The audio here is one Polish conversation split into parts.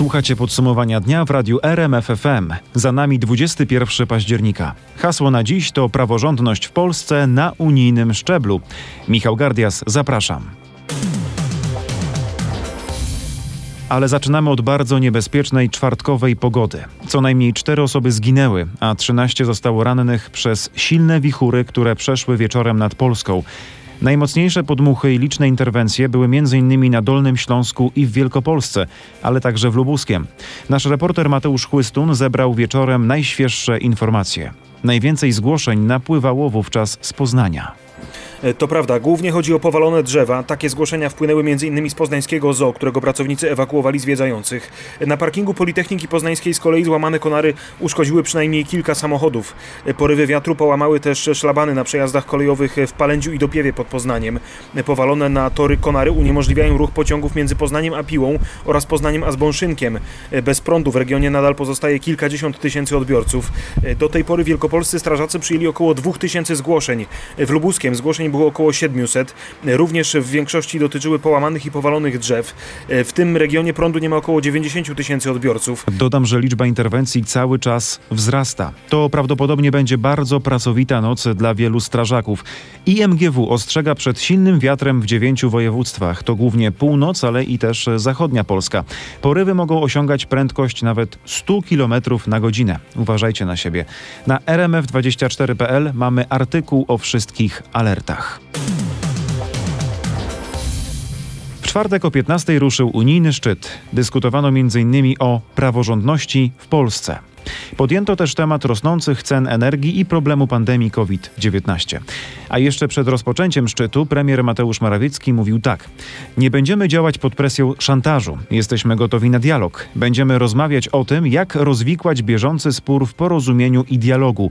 Słuchacie podsumowania dnia w radiu RMFFM. Za nami 21 października. Hasło na dziś to praworządność w Polsce na unijnym szczeblu. Michał Gardias, zapraszam. Ale zaczynamy od bardzo niebezpiecznej czwartkowej pogody. Co najmniej cztery osoby zginęły, a 13 zostało rannych przez silne wichury, które przeszły wieczorem nad Polską. Najmocniejsze podmuchy i liczne interwencje były m.in. na Dolnym Śląsku i w Wielkopolsce, ale także w Lubuskiem. Nasz reporter Mateusz Chłystun zebrał wieczorem najświeższe informacje. Najwięcej zgłoszeń napływało wówczas z Poznania. E, to prawda, głównie chodzi o powalone drzewa. Takie zgłoszenia wpłynęły m.in. z poznańskiego zoo, którego pracownicy ewakuowali zwiedzających. Na parkingu Politechniki Poznańskiej z kolei złamane konary uszkodziły przynajmniej kilka samochodów. E, porywy wiatru połamały też szlabany na przejazdach kolejowych w Palędziu i Dopiewie pod Poznaniem. E, powalone na tory konary uniemożliwiają ruch pociągów między Poznaniem a Piłą oraz Poznaniem a Zbąszynkiem. Bez prądu w regionie nadal pozostaje kilkadziesiąt tysięcy odbiorców. Do tej pory wielkopolscy strażacy przyjęli około dwóch tysięcy zgłoszeń. W Lubuskiem zgłoszeń było około 700. Również w większości dotyczyły połamanych i powalonych drzew. W tym regionie prądu nie ma około 90 tysięcy odbiorców. Dodam, że liczba interwencji cały czas wzrasta. To prawdopodobnie będzie bardzo pracowita noc dla wielu strażaków. IMGW ostrzega przed silnym wiatrem w dziewięciu województwach. To głównie północ, ale i też zachodnia Polska. Porywy mogą osiągać prędkość nawet 100 km na godzinę. Uważajcie na siebie. Na rmf24.pl mamy artykuł o wszystkich alertach. W czwartek o 15 ruszył unijny szczyt. Dyskutowano m.in. o praworządności w Polsce. Podjęto też temat rosnących cen energii i problemu pandemii COVID-19. A jeszcze przed rozpoczęciem szczytu premier Mateusz Morawiecki mówił tak: Nie będziemy działać pod presją szantażu. Jesteśmy gotowi na dialog. Będziemy rozmawiać o tym, jak rozwikłać bieżący spór w porozumieniu i dialogu.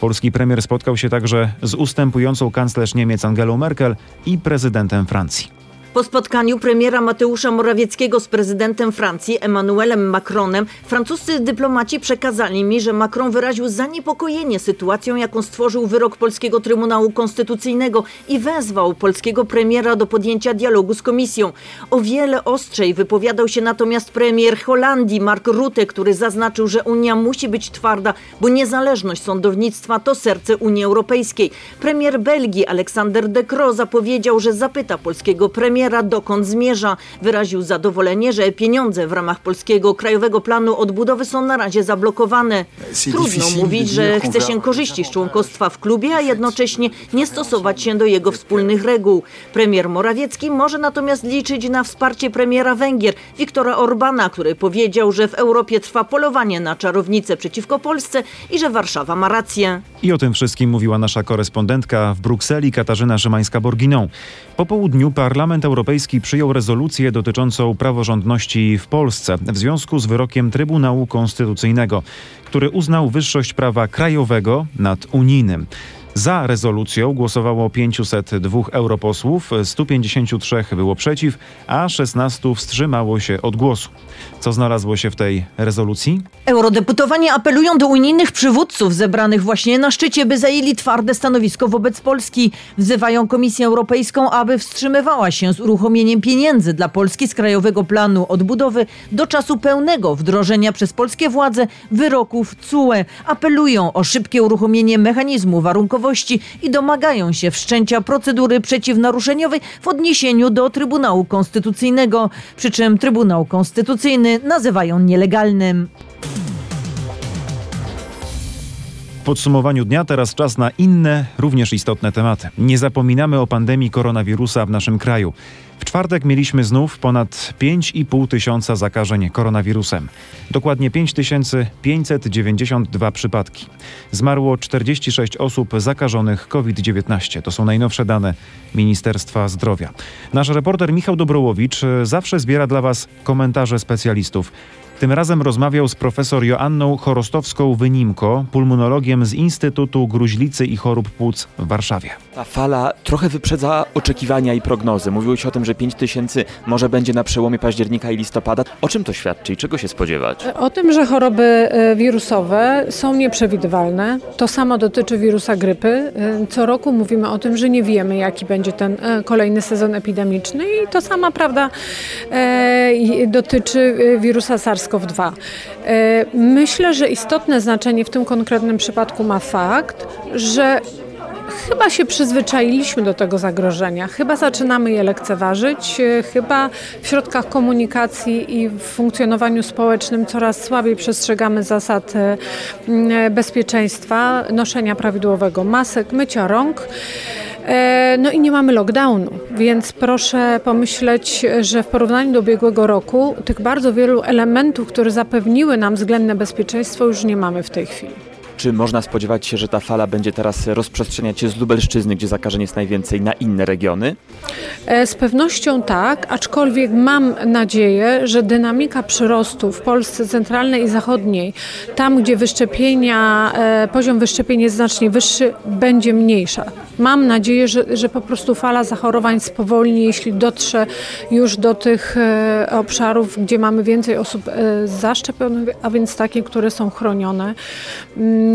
Polski premier spotkał się także z ustępującą kanclerz Niemiec Angelą Merkel i prezydentem Francji. Po spotkaniu premiera Mateusza Morawieckiego z prezydentem Francji Emmanuelem Macronem, francuscy dyplomaci przekazali mi, że Macron wyraził zaniepokojenie sytuacją, jaką stworzył wyrok Polskiego Trybunału Konstytucyjnego i wezwał polskiego premiera do podjęcia dialogu z komisją. O wiele ostrzej wypowiadał się natomiast premier Holandii Mark Rutte, który zaznaczył, że Unia musi być twarda, bo niezależność sądownictwa to serce Unii Europejskiej. Premier Belgii Aleksander De Croo zapowiedział, że zapyta polskiego premiera, premiera dokąd zmierza. Wyraził zadowolenie, że pieniądze w ramach polskiego Krajowego Planu Odbudowy są na razie zablokowane. Trudno mówić, że chce się korzyści z członkostwa w klubie, a jednocześnie nie stosować się do jego wspólnych reguł. Premier Morawiecki może natomiast liczyć na wsparcie premiera Węgier, Viktora Orbana, który powiedział, że w Europie trwa polowanie na czarownicę przeciwko Polsce i że Warszawa ma rację. I o tym wszystkim mówiła nasza korespondentka w Brukseli Katarzyna Szymańska-Borginą. Po południu Parlament Europejski przyjął rezolucję dotyczącą praworządności w Polsce w związku z wyrokiem Trybunału Konstytucyjnego, który uznał wyższość prawa krajowego nad unijnym. Za rezolucją głosowało 502 europosłów, 153 było przeciw, a 16 wstrzymało się od głosu. Co znalazło się w tej rezolucji? Eurodeputowani apelują do unijnych przywódców zebranych właśnie na szczycie, by zajęli twarde stanowisko wobec Polski. Wzywają Komisję Europejską, aby wstrzymywała się z uruchomieniem pieniędzy dla Polski z Krajowego Planu Odbudowy do czasu pełnego wdrożenia przez polskie władze wyroków CUE. Apelują o szybkie uruchomienie mechanizmu warunkowości i domagają się wszczęcia procedury przeciwnaruszeniowej w odniesieniu do Trybunału Konstytucyjnego, przy czym Trybunał Konstytucyjny nazywają nielegalnym. W podsumowaniu dnia teraz czas na inne, również istotne tematy. Nie zapominamy o pandemii koronawirusa w naszym kraju. Czwartek mieliśmy znów ponad 5,5 tysiąca zakażeń koronawirusem. Dokładnie 5592 przypadki. Zmarło 46 osób zakażonych COVID-19. To są najnowsze dane Ministerstwa Zdrowia. Nasz reporter Michał Dobrołowicz zawsze zbiera dla Was komentarze specjalistów. Tym razem rozmawiał z profesor Joanną Chorostowską-Wynimko, pulmonologiem z Instytutu Gruźlicy i Chorób Płuc w Warszawie. Ta fala trochę wyprzedza oczekiwania i prognozy. Mówiło się o tym, że 5 tysięcy może będzie na przełomie października i listopada. O czym to świadczy i czego się spodziewać? O tym, że choroby e, wirusowe są nieprzewidywalne. To samo dotyczy wirusa grypy. E, Co roku mówimy o tym, że nie wiemy, jaki będzie ten e, kolejny sezon epidemiczny i to sama prawda dotyczy wirusa SARS-CoV-2. E, Myślę, że istotne znaczenie w tym konkretnym przypadku ma fakt, że Chyba się przyzwyczailiśmy do tego zagrożenia, chyba zaczynamy je lekceważyć, chyba w środkach komunikacji i w funkcjonowaniu społecznym coraz słabiej przestrzegamy zasad e, bezpieczeństwa, noszenia prawidłowego masek, mycia rąk. E, No i nie mamy lockdownu, więc proszę pomyśleć, że w porównaniu do ubiegłego roku tych bardzo wielu elementów, które zapewniły nam względne bezpieczeństwo, już nie mamy w tej chwili. Czy można spodziewać się, że ta fala będzie teraz rozprzestrzeniać się z Lubelszczyzny, gdzie zakażeń jest najwięcej, na inne regiony? E, Z pewnością tak, aczkolwiek mam nadzieję, że dynamika przyrostu w Polsce centralnej i zachodniej, tam gdzie wyszczepienia, e, poziom wyszczepień jest znacznie wyższy, będzie mniejsza. Mam nadzieję, że, że po prostu fala zachorowań spowolni, jeśli dotrze już do tych e, obszarów, gdzie mamy więcej osób zaszczepionych, a więc takie, które są chronione mm,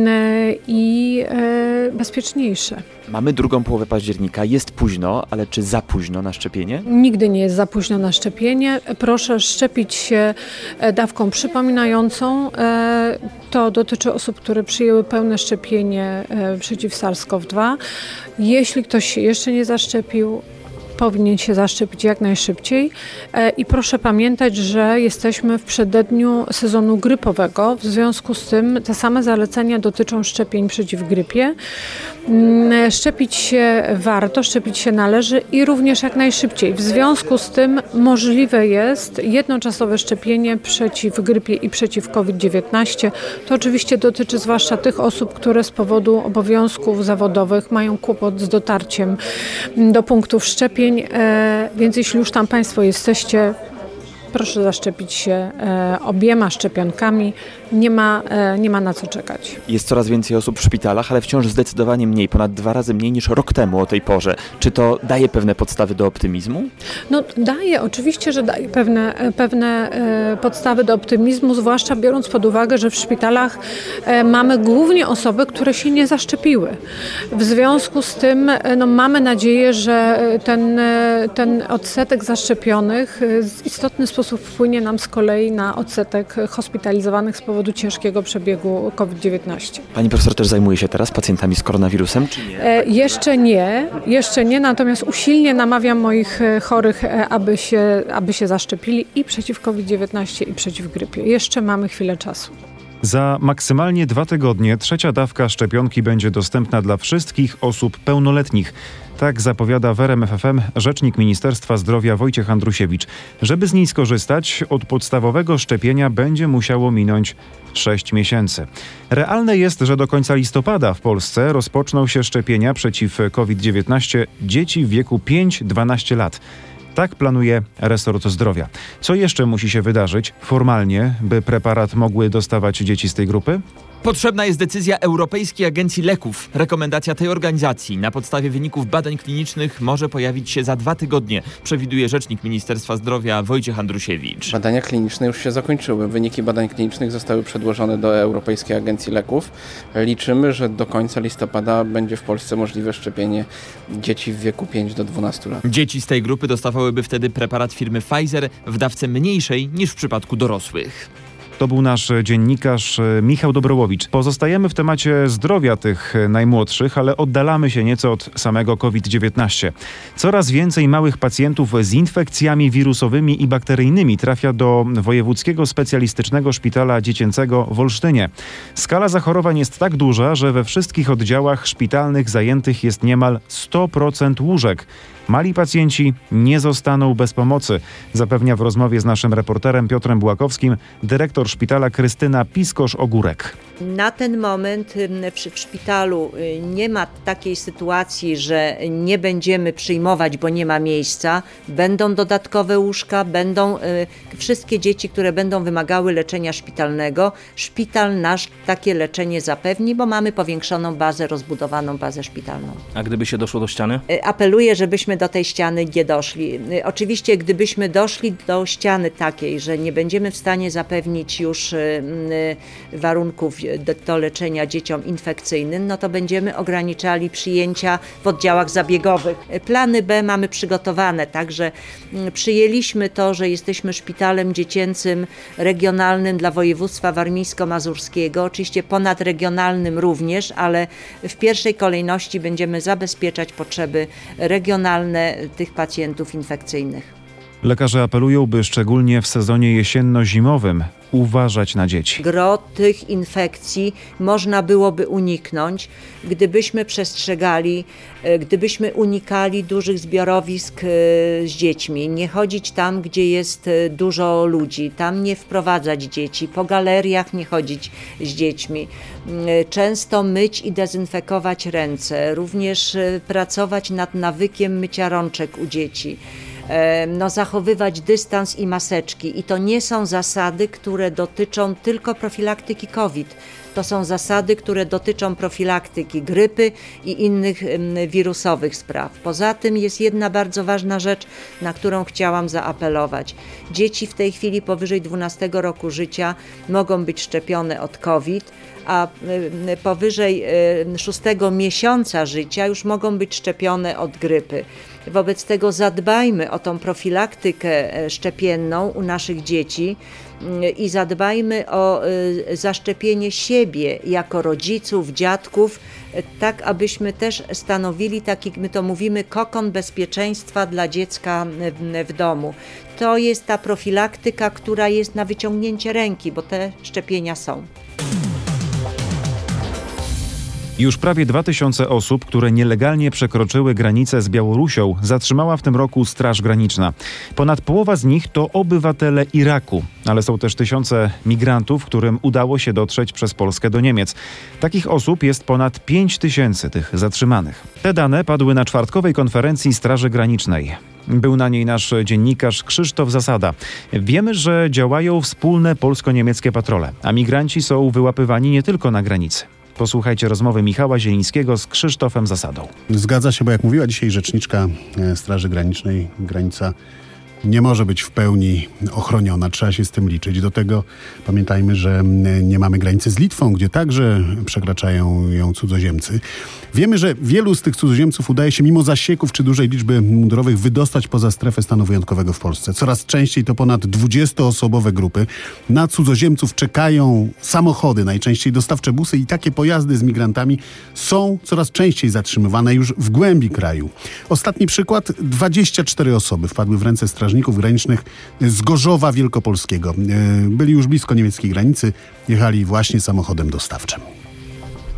i e, bezpieczniejsze. Mamy drugą połowę października, jest późno, ale czy za późno na szczepienie? Nigdy nie jest za późno na szczepienie. Proszę szczepić się e, dawką przypominającą. E, To dotyczy osób, które przyjęły pełne szczepienie przeciw SARS-CoV-2. Jeśli ktoś się jeszcze nie zaszczepił, powinien się zaszczepić jak najszybciej. E, I proszę pamiętać, że jesteśmy w przededniu sezonu grypowego. W związku z tym te same zalecenia dotyczą szczepień przeciw grypie. Mm, Szczepić się warto, szczepić się należy i również jak najszybciej. W związku z tym możliwe jest jednoczasowe szczepienie przeciw grypie i przeciw COVID-19. To oczywiście dotyczy zwłaszcza tych osób, które z powodu obowiązków zawodowych mają kłopot z dotarciem do punktów szczepień, E, więc jeśli już tam Państwo jesteście, proszę zaszczepić się e, obiema szczepionkami. Nie ma, e, nie ma na co czekać. Jest coraz więcej osób w szpitalach, ale wciąż zdecydowanie mniej, ponad dwa razy mniej niż rok temu o tej porze. Czy to daje pewne podstawy do optymizmu? No daje, oczywiście, że daje pewne, e, pewne e, podstawy do optymizmu, zwłaszcza biorąc pod uwagę, że w szpitalach mamy głównie osoby, które się nie zaszczepiły. W związku z tym no, mamy nadzieję, że ten, ten odsetek zaszczepionych w istotny sposób wpłynie nam z kolei na odsetek hospitalizowanych z powodu ciężkiego przebiegu COVID-19. Pani profesor też zajmuje się teraz pacjentami z koronawirusem, czy nie? E, Jeszcze nie, jeszcze nie, natomiast usilnie namawiam moich e, chorych, e, aby się, aby się zaszczepili i przeciw COVID-19 i przeciw grypie. Jeszcze mamy chwilę czasu. Za maksymalnie dwa tygodnie trzecia dawka szczepionki będzie dostępna dla wszystkich osób pełnoletnich. Tak zapowiada w RMF FM rzecznik Ministerstwa Zdrowia Wojciech Andrusiewicz. Żeby z niej skorzystać, od podstawowego szczepienia będzie musiało minąć 6 miesięcy. Realne jest, że do końca listopada w Polsce rozpoczną się szczepienia przeciw COVID-19 dzieci w wieku 5-12 lat. Tak planuje resort zdrowia. Co jeszcze musi się wydarzyć formalnie, by preparat mogły dostawać dzieci z tej grupy? Potrzebna jest decyzja Europejskiej Agencji Leków. Rekomendacja tej organizacji na podstawie wyników badań klinicznych może pojawić się za dwa tygodnie, przewiduje rzecznik Ministerstwa Zdrowia Wojciech Andrusiewicz. Badania kliniczne już się zakończyły. Wyniki badań klinicznych zostały przedłożone do Europejskiej Agencji Leków. Liczymy, że do końca listopada będzie w Polsce możliwe szczepienie dzieci w wieku 5 do 12 lat. Dzieci z tej grupy dostawałyby wtedy preparat firmy Pfizer w dawce mniejszej niż w przypadku dorosłych. To był nasz dziennikarz e, Michał Dobrołowicz. Pozostajemy w temacie zdrowia tych e, najmłodszych, ale oddalamy się nieco od samego COVID-19. Coraz więcej małych pacjentów z infekcjami wirusowymi i bakteryjnymi trafia do Wojewódzkiego Specjalistycznego Szpitala Dziecięcego w Olsztynie. Skala zachorowań jest tak duża, że we wszystkich oddziałach szpitalnych zajętych jest niemal 100% łóżek. Mali pacjenci nie zostaną bez pomocy, zapewnia w rozmowie z naszym reporterem Piotrem Błakowskim dyrektor szpitala Krystyna Piskosz-Ogórek. Na ten moment w, szpitalu y, nie ma takiej sytuacji, że nie będziemy przyjmować, bo nie ma miejsca. Będą dodatkowe łóżka, będą y, wszystkie dzieci, które będą wymagały leczenia szpitalnego. Szpital nasz takie leczenie zapewni, bo mamy powiększoną bazę, rozbudowaną bazę szpitalną. A gdyby się doszło do ściany? Y, Apeluję, żebyśmy do tej ściany nie doszli. Oczywiście, gdybyśmy doszli do ściany takiej, że nie będziemy w stanie zapewnić już warunków do, leczenia dzieciom infekcyjnym, no to będziemy ograniczali przyjęcia w oddziałach zabiegowych. Plany B mamy przygotowane, także mm, przyjęliśmy to, że jesteśmy szpitalem dziecięcym regionalnym dla województwa warmińsko-mazurskiego, oczywiście ponadregionalnym również, ale w pierwszej kolejności będziemy zabezpieczać potrzeby regionalne tych pacjentów infekcyjnych. Lekarze apelują, by szczególnie w sezonie jesienno-zimowym uważać na dzieci. Gro tych infekcji można byłoby uniknąć, gdybyśmy przestrzegali, e, gdybyśmy unikali dużych zbiorowisk e, z dziećmi, nie chodzić tam, gdzie jest e, dużo ludzi, tam nie wprowadzać dzieci, po galeriach nie chodzić z dziećmi, Mm, często myć i dezynfekować ręce, również pracować nad nawykiem mycia rączek u dzieci no, zachowywać dystans i maseczki. I to nie są zasady, które dotyczą tylko profilaktyki COVID. To są zasady, które dotyczą profilaktyki grypy i innych wirusowych spraw. Poza tym jest jedna bardzo ważna rzecz, na którą chciałam zaapelować. Dzieci w tej chwili powyżej 12 roku życia mogą być szczepione od COVID, a powyżej em, 6 miesiąca życia już mogą być szczepione od grypy. Wobec tego zadbajmy o tą profilaktykę e, szczepienną u naszych dzieci mm, i zadbajmy o y, zaszczepienie siebie jako rodziców, dziadków, tak abyśmy też stanowili taki, my to mówimy, kokon bezpieczeństwa dla dziecka w, w domu. To jest ta profilaktyka, która jest na wyciągnięcie ręki, bo te szczepienia są. Już prawie 2000 osób, które nielegalnie przekroczyły granicę z Białorusią, zatrzymała w tym roku Straż Graniczna. Ponad połowa z nich to obywatele Iraku, ale są też tysiące migrantów, którym udało się dotrzeć przez Polskę do Niemiec. Takich osób jest ponad 5 tysięcy tych zatrzymanych. Te dane padły na czwartkowej konferencji Straży Granicznej. Był na niej nasz dziennikarz Krzysztof Zasada. Wiemy, że działają wspólne polsko-niemieckie patrole, a migranci są wyłapywani nie tylko na granicy. Posłuchajcie rozmowy Michała Zielińskiego z Krzysztofem Zasadą. Zgadza się, bo jak mówiła dzisiaj rzeczniczka e, Straży Granicznej, granica nie może być w pełni ochroniona. Trzeba się z tym liczyć. Do tego pamiętajmy, że mm, nie mamy granicy z Litwą, gdzie także przekraczają ją cudzoziemcy. Wiemy, że wielu z tych cudzoziemców udaje się mimo zasieków czy dużej liczby mundurowych wydostać poza strefę stanu wyjątkowego w Polsce. Coraz częściej to ponad 20-osobowe grupy. Na cudzoziemców czekają samochody, najczęściej dostawcze busy i takie pojazdy z migrantami są coraz częściej zatrzymywane już w głębi kraju. Ostatni przykład, 24 osoby wpadły w ręce strażników granicznych z Gorzowa Wielkopolskiego. E, Byli już blisko niemieckiej granicy, jechali właśnie samochodem dostawczym.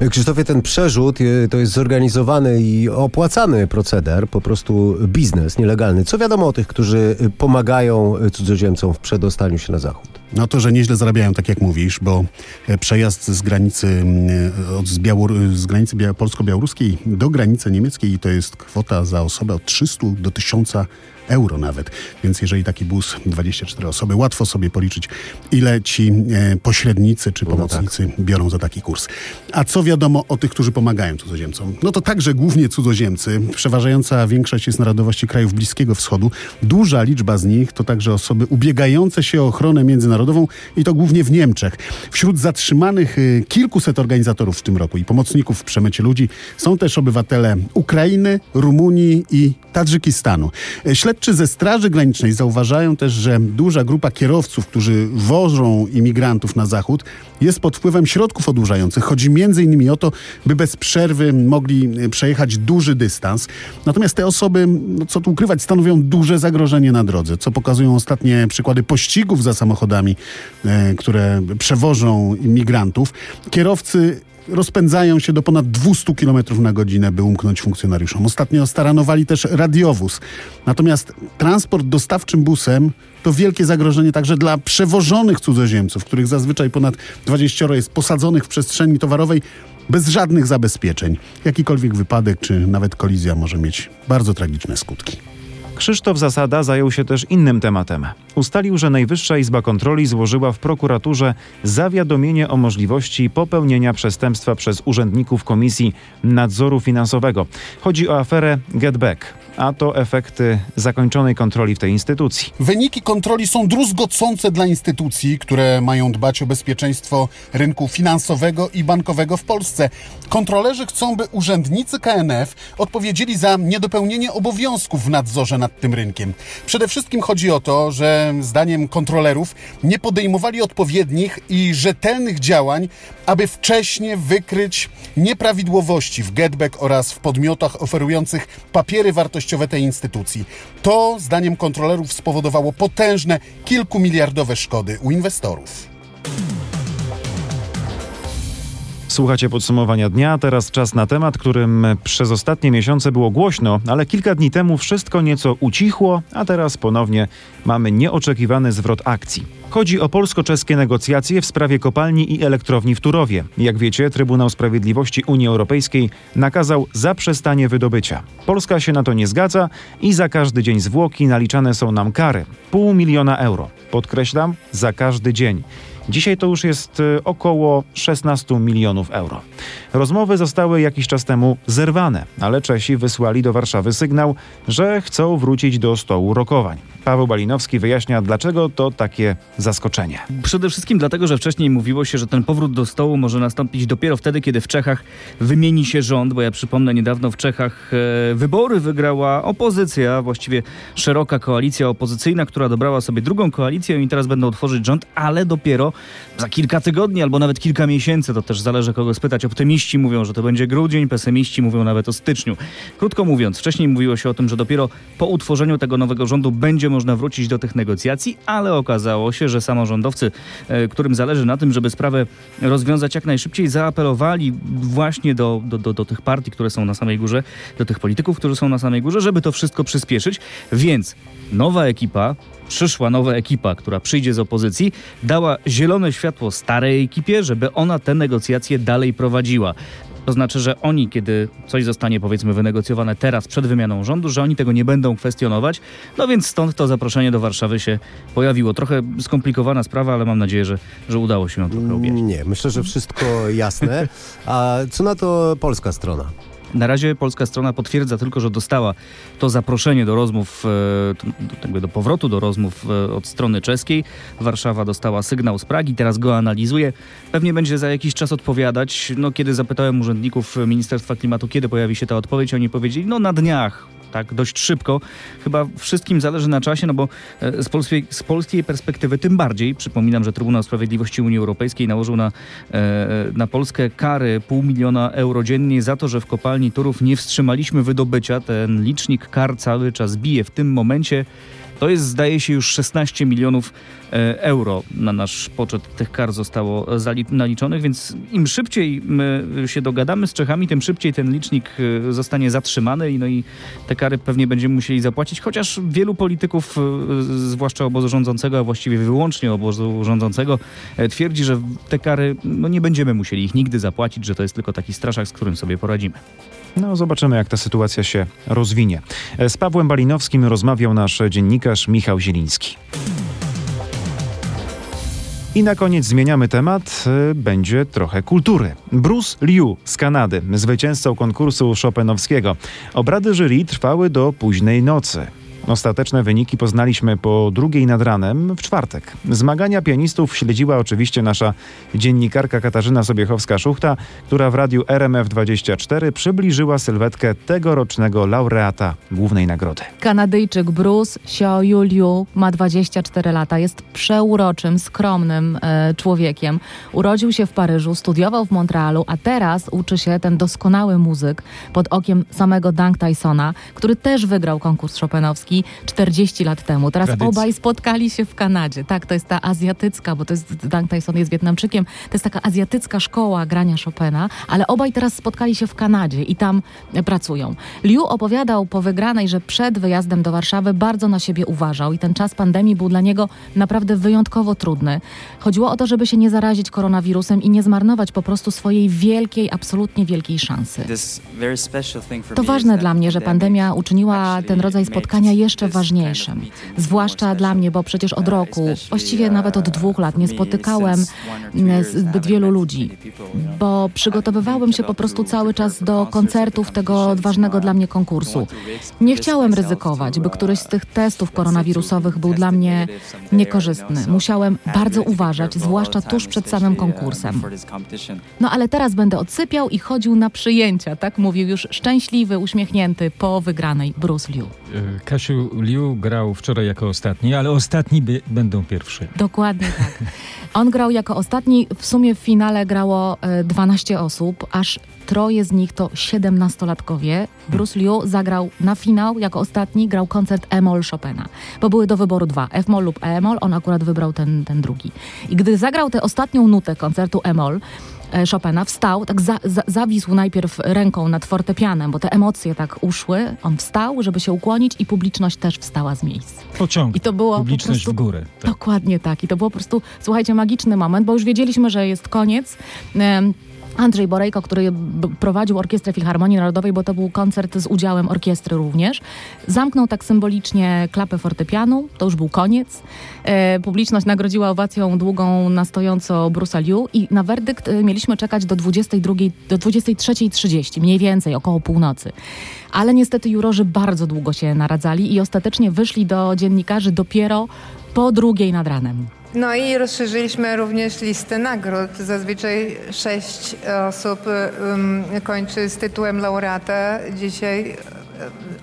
Krzysztofie, ten przerzut y, to jest zorganizowany i opłacany proceder, po prostu biznes nielegalny. Co wiadomo o tych, którzy y, pomagają cudzoziemcom w przedostaniu się na zachód? No to, że nieźle zarabiają, tak jak mówisz, bo e, przejazd z granicy, mm, z, Białor- z granicy bia- polsko-białoruskiej do granicy niemieckiej to jest kwota za osobę od 300 do 1000 euro nawet. Więc jeżeli taki bus, 24 osoby, łatwo sobie policzyć, ile ci e, pośrednicy czy pomocnicy biorą za taki kurs. A co wiadomo o tych, którzy pomagają cudzoziemcom? No to także głównie cudzoziemcy. Przeważająca większość jest narodowości krajów Bliskiego Wschodu. Duża liczba z nich to także osoby ubiegające się o ochronę międzynarodową i to głównie w Niemczech. Wśród zatrzymanych y, kilkuset organizatorów w tym roku i pomocników w przemycie ludzi są też obywatele Ukrainy, Rumunii i Tadżykistanu. E, Śledczy ze Straży Granicznej zauważają też, że duża grupa kierowców, którzy wożą imigrantów na zachód, jest pod wpływem środków odurzających. Chodzi innymi o to, by bez przerwy mogli e, przejechać duży dystans. Natomiast te osoby, no co tu ukrywać, stanowią duże zagrożenie na drodze, co pokazują ostatnie przykłady pościgów za samochodami, e, które przewożą imigrantów. Kierowcy rozpędzają się do ponad 200 km na godzinę, by umknąć funkcjonariuszom. Ostatnio staranowali też radiowóz. Natomiast transport dostawczym busem to wielkie zagrożenie także dla przewożonych cudzoziemców, których zazwyczaj ponad 20 jest posadzonych w przestrzeni towarowej bez żadnych zabezpieczeń. Jakikolwiek wypadek czy nawet kolizja może mieć bardzo tragiczne skutki. Krzysztof Zasada zajął się też innym tematem. Ustalił, że Najwyższa Izba Kontroli złożyła w prokuraturze zawiadomienie o możliwości popełnienia przestępstwa przez urzędników Komisji Nadzoru Finansowego. Chodzi o aferę Getback, a to efekty zakończonej kontroli w tej instytucji. Wyniki kontroli są druzgocące dla instytucji, które mają dbać o bezpieczeństwo rynku finansowego i bankowego w Polsce. Kontrolerzy chcą, by urzędnicy KNF odpowiedzieli za niedopełnienie obowiązków w nadzorze nad tym rynkiem. Przede wszystkim chodzi o to, że zdaniem kontrolerów nie podejmowali odpowiednich i rzetelnych działań, aby wcześnie wykryć nieprawidłowości w Getback oraz w podmiotach oferujących papiery wartościowe tej instytucji. To, zdaniem kontrolerów, spowodowało potężne, kilkumiliardowe szkody u inwestorów. Słuchacie podsumowania dnia, teraz czas na temat, którym przez ostatnie miesiące było głośno, ale kilka dni temu wszystko nieco ucichło, a teraz ponownie mamy nieoczekiwany zwrot akcji. Chodzi o polsko-czeskie negocjacje w sprawie kopalni i elektrowni w Turowie. Jak wiecie, Trybunał Sprawiedliwości Unii Europejskiej nakazał zaprzestanie wydobycia. Polska się na to nie zgadza i za każdy dzień zwłoki naliczane są nam kary. Pół miliona euro. Podkreślam, za każdy dzień. Dzisiaj to już jest y, około 16 milionów euro. Rozmowy zostały jakiś czas temu zerwane, ale Czesi wysłali do Warszawy sygnał, że chcą wrócić do stołu rokowań. Paweł Balinowski wyjaśnia, dlaczego to takie zaskoczenie. Przede wszystkim dlatego, że wcześniej mówiło się, że ten powrót do stołu może nastąpić dopiero wtedy, kiedy w Czechach wymieni się rząd, bo ja przypomnę, niedawno w Czechach e, wybory wygrała opozycja, właściwie szeroka koalicja opozycyjna, która dobrała sobie drugą koalicję i teraz będą tworzyć rząd, ale dopiero za kilka tygodni albo nawet kilka miesięcy, to też zależy kogo spytać. Optymiści mówią, że to będzie grudzień, pesymiści mówią nawet o styczniu. Krótko mówiąc, wcześniej mówiło się o tym, że dopiero po utworzeniu tego nowego rządu będzie można wrócić do tych negocjacji, ale okazało się, że samorządowcy, e, którym zależy na tym, żeby sprawę rozwiązać jak najszybciej, zaapelowali właśnie do, do, do, do tych partii, które są na samej górze, do tych polityków, którzy są na samej górze, żeby to wszystko przyspieszyć. Więc nowa ekipa, przyszła nowa ekipa, która przyjdzie z opozycji, dała zielone światło starej ekipie, żeby ona te negocjacje dalej prowadziła. To znaczy, że oni, kiedy coś zostanie powiedzmy wynegocjowane teraz przed wymianą rządu, że oni tego nie będą kwestionować. No więc stąd to zaproszenie do Warszawy się pojawiło. Trochę skomplikowana sprawa, ale mam nadzieję, że, że udało się ją trochę objaśnić. Nie, myślę, że wszystko jasne. A co na to polska strona? Na razie polska strona potwierdza tylko, że dostała to zaproszenie do rozmów, e, do, do powrotu do rozmów e, od strony czeskiej. Warszawa dostała sygnał z Pragi, teraz go analizuje. Pewnie będzie za jakiś czas odpowiadać. No, kiedy zapytałem urzędników Ministerstwa Klimatu, kiedy pojawi się ta odpowiedź, oni powiedzieli, no na dniach, tak dość szybko. Chyba wszystkim zależy na czasie, no bo e, z polskiej, z polskiej perspektywy tym bardziej. Przypominam, że Trybunał Sprawiedliwości Unii Europejskiej nałożył na, na Polskę kary pół miliona euro dziennie za to, że w kopalni Turów nie wstrzymaliśmy wydobycia. Ten licznik kar cały czas bije. W tym momencie to jest, zdaje się, już 16 milionów euro na nasz poczet tych kar zostało naliczonych, więc im szybciej my się dogadamy z Czechami, tym szybciej ten licznik zostanie zatrzymany no i te kary pewnie będziemy musieli zapłacić, chociaż wielu polityków, zwłaszcza obozu rządzącego, a właściwie wyłącznie obozu rządzącego, twierdzi, że te kary no nie będziemy musieli ich nigdy zapłacić, że to jest tylko taki straszak, z którym sobie poradzimy. No, zobaczymy, jak ta sytuacja się rozwinie. Z Pawłem Balinowskim rozmawiał nasz dziennikarz Michał Zieliński. I na koniec zmieniamy temat. Będzie trochę kultury. Bruce Liu z Kanady, zwycięzcą konkursu Chopinowskiego. Obrady jury trwały do późnej nocy. Ostateczne wyniki poznaliśmy po drugiej nad ranem w czwartek. Zmagania pianistów śledziła oczywiście nasza dziennikarka Katarzyna Sobiechowska-Szuchta, która w radiu RMF24 przybliżyła sylwetkę tegorocznego laureata głównej nagrody. Kanadyjczyk Bruce Xiaoyu Liu ma 24 lata. Jest przeuroczym, skromnym e, człowiekiem. Urodził się w Paryżu, studiował w Montrealu, a teraz uczy się ten doskonały muzyk pod okiem samego Dunk Tysona, który też wygrał konkurs Chopinowski Olimpijski 40 lat temu. Teraz Tradycja. obaj spotkali się w Kanadzie. Tak, to jest ta azjatycka, bo to jest Dang Tyson jest Wietnamczykiem, to jest taka azjatycka szkoła grania Chopina, ale obaj teraz spotkali się w Kanadzie i tam pracują. Liu opowiadał po wygranej, że przed wyjazdem do Warszawy bardzo na siebie uważał i ten czas pandemii był dla niego naprawdę wyjątkowo trudny. Chodziło o to, żeby się nie zarazić koronawirusem i nie zmarnować po prostu swojej wielkiej, absolutnie wielkiej szansy. To ważne dla mnie, że pandemia uczyniła ten rodzaj spotkania jeszcze ważniejszym. Zwłaszcza dla mnie, bo przecież od roku, właściwie nawet od dwóch lat nie spotykałem mm, zbyt wielu ludzi, bo przygotowywałem się po prostu cały czas do koncertów tego ważnego dla mnie konkursu. Nie chciałem ryzykować, by któryś z tych testów koronawirusowych był dla mnie niekorzystny. Musiałem bardzo uważać, zwłaszcza tuż przed samym konkursem. No ale teraz będę odsypiał i chodził na przyjęcia, tak mówił już szczęśliwy, uśmiechnięty po wygranej Bruce Liu. E, Kasiu Liu grał wczoraj jako ostatni, ale ostatni by, będą pierwszy. Dokładnie tak. On grał jako ostatni, w sumie w finale grało e, 12 osób, aż troje z nich to 17-latkowie. Bruce Liu zagrał na finał jako ostatni, grał koncert E-moll Chopina, bo były do wyboru dwa, F-moll lub E-moll, on akurat wybrał ten, ten drugi. I gdy zagrał tę ostatnią nutę koncertu E-moll, e, Chopina wstał, tak za, za, zawisł najpierw ręką nad fortepianem, bo te emocje tak uszły. On wstał, żeby się ukłonić i publiczność też wstała z miejsc. Pociąg. I to było Publiczność prostu w górę. Tak. Dokładnie tak. I to było po prostu, słuchajcie, magiczny moment, bo już wiedzieliśmy, że jest koniec. Andrzej Borejko, który prowadził Orkiestrę Filharmonii Narodowej, bo to był koncert z udziałem orkiestry również, zamknął tak symbolicznie klapę fortepianu, to już był koniec. E, publiczność nagrodziła owacją długą na stojąco Bruce'a Liu i na werdykt e, mieliśmy czekać do 22, do 23.30, mniej więcej, około północy. Ale niestety jurorzy bardzo długo się naradzali i ostatecznie wyszli do dziennikarzy dopiero po drugiej nad ranem. No i rozszerzyliśmy również listę nagród. Zazwyczaj sześć osób um, kończy z tytułem laureata. Dzisiaj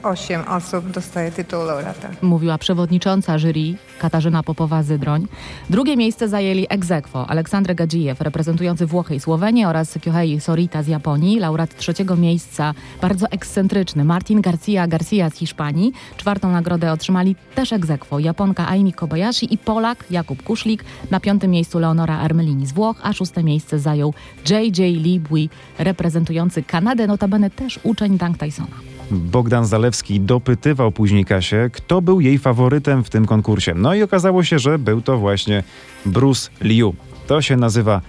osiem osób dostaje tytuł laureata. mówiła przewodnicząca jury Katarzyna Popowa-Zydroń. Drugie miejsce zajęli aequo Aleksandr Gadzijew, reprezentujący Włochy i Słowenię oraz Kyohei Sorita z Japonii. Laureat trzeciego miejsca, bardzo ekscentryczny, Martin Garcia Garcia z Hiszpanii. Czwartą nagrodę otrzymali też aequo Japonka Aimi Kobayashi i Polak Jakub Kuszlik. Na piątym miejscu Leonora Armelini z Włoch, a szóste miejsce zajął J.J. Libui, reprezentujący Kanadę, notabene też uczeń Dang Tysona. Bogdan Zalewski dopytywał później Kasię, kto był jej faworytem w tym konkursie. No i okazało się, że był to właśnie Bruce Liu. To się nazywa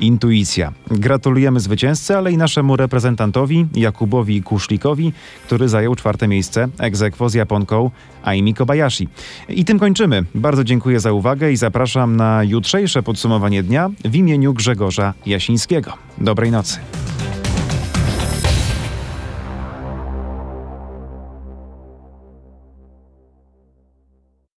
intuicja. Gratulujemy zwycięzcy, ale i naszemu reprezentantowi Jakubowi Kuszlikowi, który zajął czwarte miejsce aequo z Japonką Aimi Kobayashi. I tym kończymy. Bardzo dziękuję za uwagę i zapraszam na jutrzejsze podsumowanie dnia w imieniu Grzegorza Jasińskiego. Dobrej nocy.